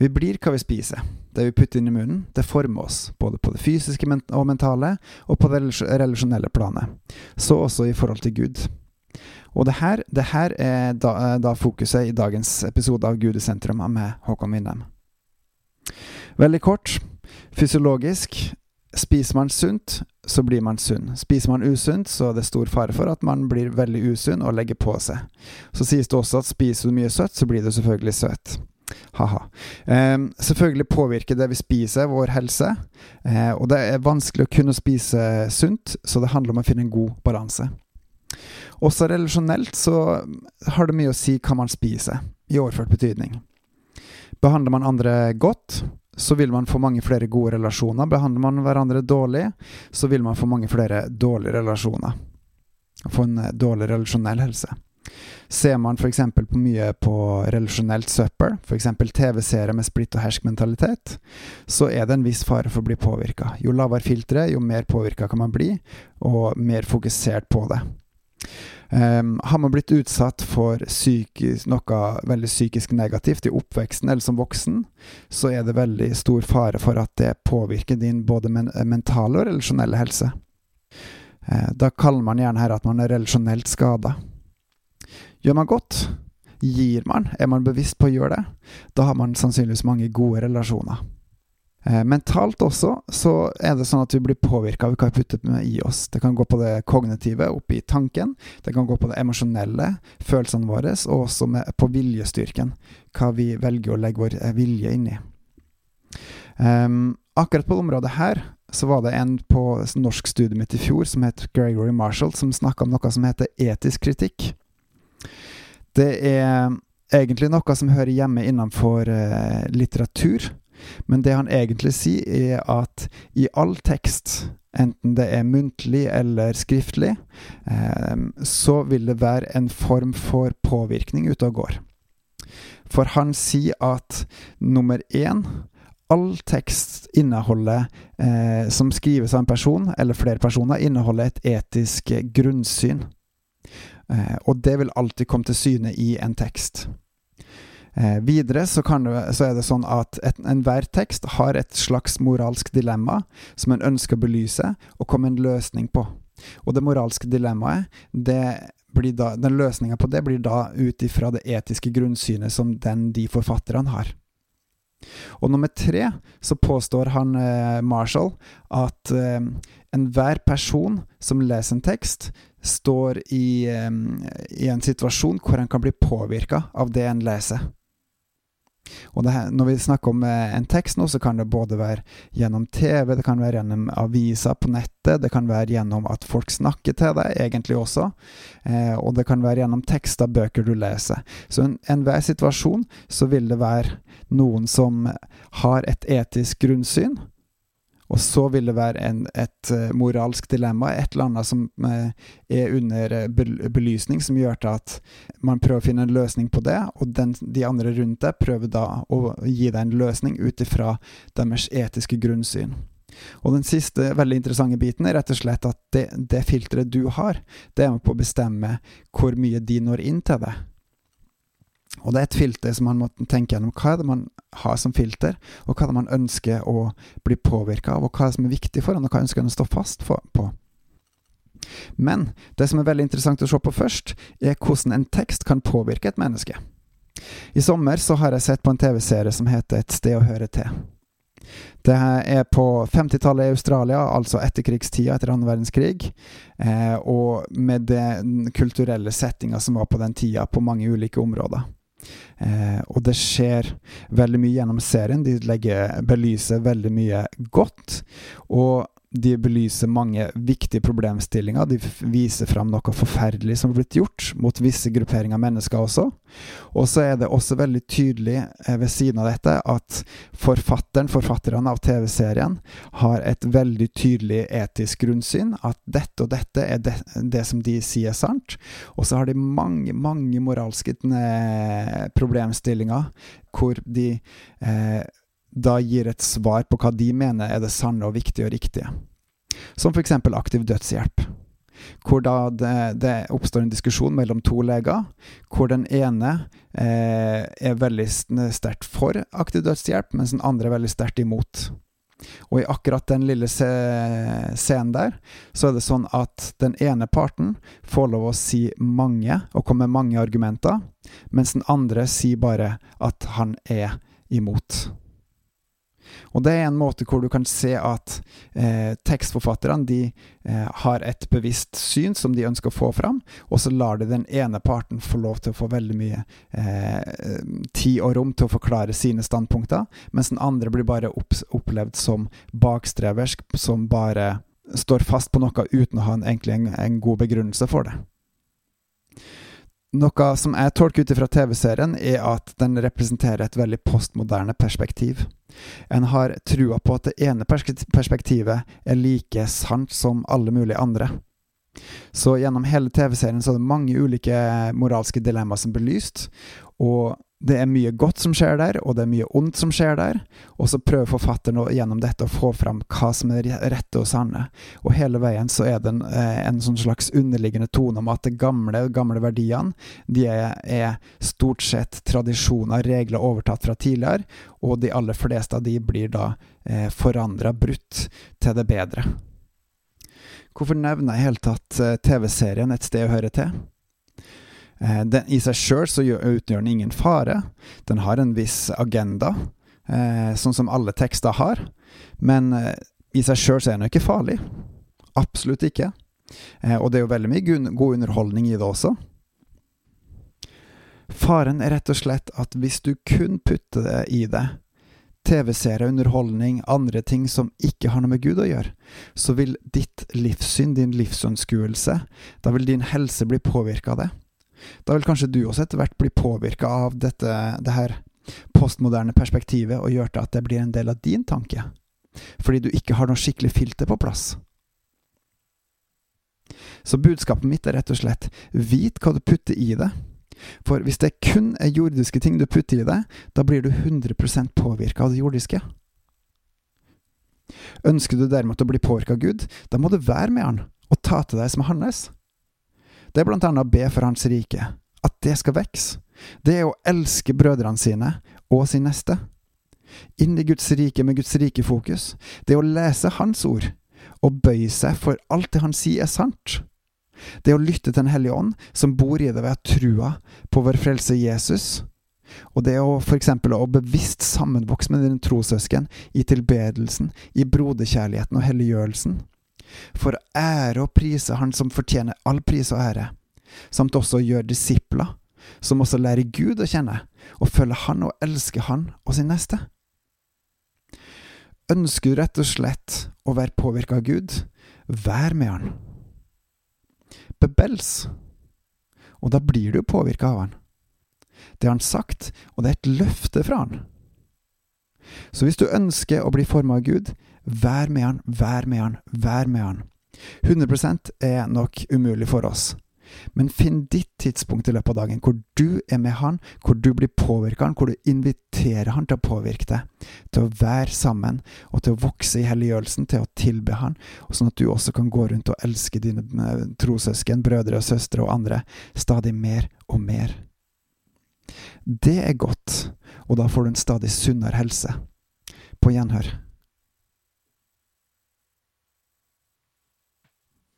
Vi blir hva vi spiser. Det vi putter inn i munnen, det former oss, både på det fysiske og mentale, og på det relasjonelle planet. Så også i forhold til Gud. Og det her, det her er da, da, fokuset i dagens episode av Gud i sentrum med Håkon Winnem. Veldig kort. Fysiologisk. Spiser man sunt, så blir man sunn. Spiser man usunt, så er det stor fare for at man blir veldig usunn og legger på seg. Så sies det også at spiser du mye søtt, så blir du selvfølgelig søt. Ha-ha. Eh, selvfølgelig påvirker det vi spiser, vår helse. Eh, og det er vanskelig å kunne spise sunt, så det handler om å finne en god balanse. Også relasjonelt så har det mye å si hva man spiser, i overført betydning. Behandler man andre godt, så vil man få mange flere gode relasjoner. Behandler man hverandre dårlig, så vil man få mange flere dårlige relasjoner. Få en dårlig relasjonell helse. Ser man f.eks. på mye på relasjonelt søppel, f.eks. TV-serier med splitt og hersk-mentalitet, så er det en viss fare for å bli påvirka. Jo lavere filtre, jo mer påvirka kan man bli, og mer fokusert på det. Um, har man blitt utsatt for psykisk, noe veldig psykisk negativt i oppveksten eller som voksen, så er det veldig stor fare for at det påvirker din både men mentale og relasjonelle helse. Uh, da kaller man gjerne her at man er relasjonelt skada. Gjør man godt, gir man, er man bevisst på å gjøre det, da har man sannsynligvis mange gode relasjoner. Eh, mentalt også så er det sånn at vi blir påvirka av hva vi putter i oss. Det kan gå på det kognitive, oppi tanken. Det kan gå på det emosjonelle, følelsene våre, og også på viljestyrken. Hva vi velger å legge vår eh, vilje inn i. Um, akkurat på området her så var det en på norsk studie mitt i fjor som het Gregory Marshall, som snakka om noe som heter etisk kritikk. Det er egentlig noe som hører hjemme innenfor uh, litteratur. Men det han egentlig sier, er at i all tekst, enten det er muntlig eller skriftlig, eh, så vil det være en form for påvirkning ute og går. For han sier at nummer én All tekst inneholder, eh, som skrives av en person eller flere personer, inneholder et etisk grunnsyn. Eh, og det vil alltid komme til syne i en tekst. Eh, videre så, det, så, er det sånn at enhver tekst har et slags moralsk dilemma som en ønsker å belyse og komme en løsning på. Og det moralske dilemmaet, det da, den løsninga på det blir da ut ifra det etiske grunnsynet som den de forfatterne har. Og nummer tre så påstår han eh, Marshall at eh, enhver person som leser en tekst, står i, i en situasjon hvor han kan bli påvirka av det en leser. Og her, når vi snakker om eh, en tekst nå, så kan det både være gjennom TV, det kan være gjennom aviser på nettet, det kan være gjennom at folk snakker til deg, egentlig også, eh, og det kan være gjennom tekster, bøker du leser. Så i enhver situasjon så vil det være noen som har et etisk grunnsyn, og så vil det være en, et uh, moralsk dilemma, et eller annet som uh, er under uh, belysning, som gjør at man prøver å finne en løsning på det, og den, de andre rundt deg prøver da å gi deg en løsning ut ifra deres etiske grunnsyn. Og den siste veldig interessante biten er rett og slett at det, det filteret du har, det er med på å bestemme hvor mye de når inn til deg. Og det er et filter som man må tenke gjennom. Hva er det man har som filter, og hva er det man ønsker å bli påvirka av, og hva er det som er viktig for en, og hva ønsker en å stå fast på. Men det som er veldig interessant å se på først, er hvordan en tekst kan påvirke et menneske. I sommer så har jeg sett på en TV-serie som heter Et sted å høre til. Det er på 50-tallet i Australia, altså etterkrigstida etter annen verdenskrig, eh, og med den kulturelle settinga som var på den tida, på mange ulike områder. Eh, og det skjer veldig mye gjennom serien. De legger, belyser veldig mye godt. Og de belyser mange viktige problemstillinger. De viser fram noe forferdelig som har blitt gjort mot visse grupperinger av mennesker også. Og så er det også veldig tydelig eh, ved siden av dette at forfatteren, forfatterne av TV-serien, har et veldig tydelig etisk grunnsyn. At dette og dette er det, det som de sier er sant. Og så har de mange, mange moralske eh, problemstillinger hvor de eh, da gir et svar på hva de mener er det sanne og viktige og riktige. Som f.eks. aktiv dødshjelp. hvor da det, det, oppstår en diskusjon mellom to leger, hvor den ene eh, er veldig sterkt for aktiv dødshjelp, mens den andre er veldig sterkt imot. Og i akkurat den lille scenen der, så er det sånn at den ene parten får lov å si mange, og komme med mange argumenter, mens den andre sier bare at han er imot. Og det er en måte hvor du kan se at eh, tekstforfatterne de eh, har et bevisst syn som de ønsker å få fram, og så lar de den ene parten få lov til å få veldig mye eh, tid og rom til å forklare sine standpunkter, mens den andre blir bare opp, opplevd som bakstreversk, som bare står fast på noe uten å ha en, egentlig en, en god begrunnelse for det. Noe som jeg tolker ut fra TV-serien, er at den representerer et veldig postmoderne perspektiv. En har trua på at det ene perspektivet er like sant som alle mulige andre. Så gjennom hele TV-serien så er det mange ulike moralske dilemmaer som blir belyst, og det er mye godt som skjer der, og det er mye ondt som skjer der, og så prøver forfatteren gjennom dette å få fram hva som er rette og sanne. Og hele veien så er det en, eh, en sånn slags underliggende tone om at de gamle, gamle verdiene, de er, er, stort sett tradisjoner, regler overtatt fra tidligere, og de aller fleste av de blir da eh, forandra, brutt, til det bedre. Hvorfor nevner jeg i hele tatt eh, TV-serien Et sted å høre til? Eh, den, I seg sjøl så utgjør den ingen fare. Den har en viss agenda, eh, sånn som alle tekster har. Men eh, i seg sjøl så er den jo ikke farlig. Absolutt ikke. og det er jo veldig mye god underholdning i det også. Faren er rett og slett at hvis du kun putter det i det, TV-serier, underholdning, andre ting som ikke har noe med Gud å gjøre, så vil ditt livssyn, din livsanskuelse, da vil din helse bli påvirka av det. Da vil kanskje du også etter hvert bli påvirka av dette det her postmoderne perspektivet og gjøre til at det blir en del av din tanke, fordi du ikke har noe skikkelig filter på plass. Så budskapet mitt er rett og slett vit hva du putter i det. For hvis det kun er jordiske ting du putter i det, da blir du 100% påvirka av det jordiske. Ønsker du derimot å bli påvirka av Gud, da må du være med Han og ta til deg som er hans det er blant annet å be for Hans rike, at det skal vokse. Det er å elske brødrene sine og sin neste. Inn i Guds rike med Guds rike fokus. Det er å lese Hans ord og bøye seg for alt det Han sier er sant. Det er å lytte til Den hellige ånd, som bor i det ved trua på vår frelse Jesus. Og det er å eksempel å bevisst sammenvokse med dine trossøsken i tilbedelsen, i broderkjærligheten og helliggjørelsen for å ære og prise Han som fortjener all pris og ære, samt også å gjøre disipler, som også lærer Gud å kjenne, og følger Han og elsker Han og sin neste. Ønsker du rett og slett å være påvirka av Gud, vær med Han. Bebels, og da blir du påvirka av Han. Det har Han sagt, og det er et løfte fra Han. Så hvis du ønsker å bli forma av Gud, Vær med han, vær med han, vær med han. 100% er nok umulig for oss. Men finn ditt tidspunkt i løpet av dagen hvor du er med han, hvor du blir påvirka han, hvor du inviterer han til å påvirke deg, til å være sammen og til å vokse i helliggjørelsen, til å tilbe han, og sånn at du også kan gå rundt og elske dine eh, trossøsken, brødre og søstre og andre stadig mer og mer. Det er godt, og da får du en stadig sunnere helse. På gjenhør.